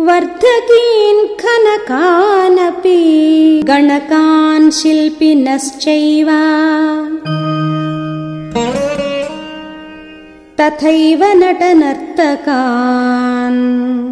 वर्धकीन् खनकानपि गणकान् शिल्पिनश्चैव। तथैव नटनर्तकान्।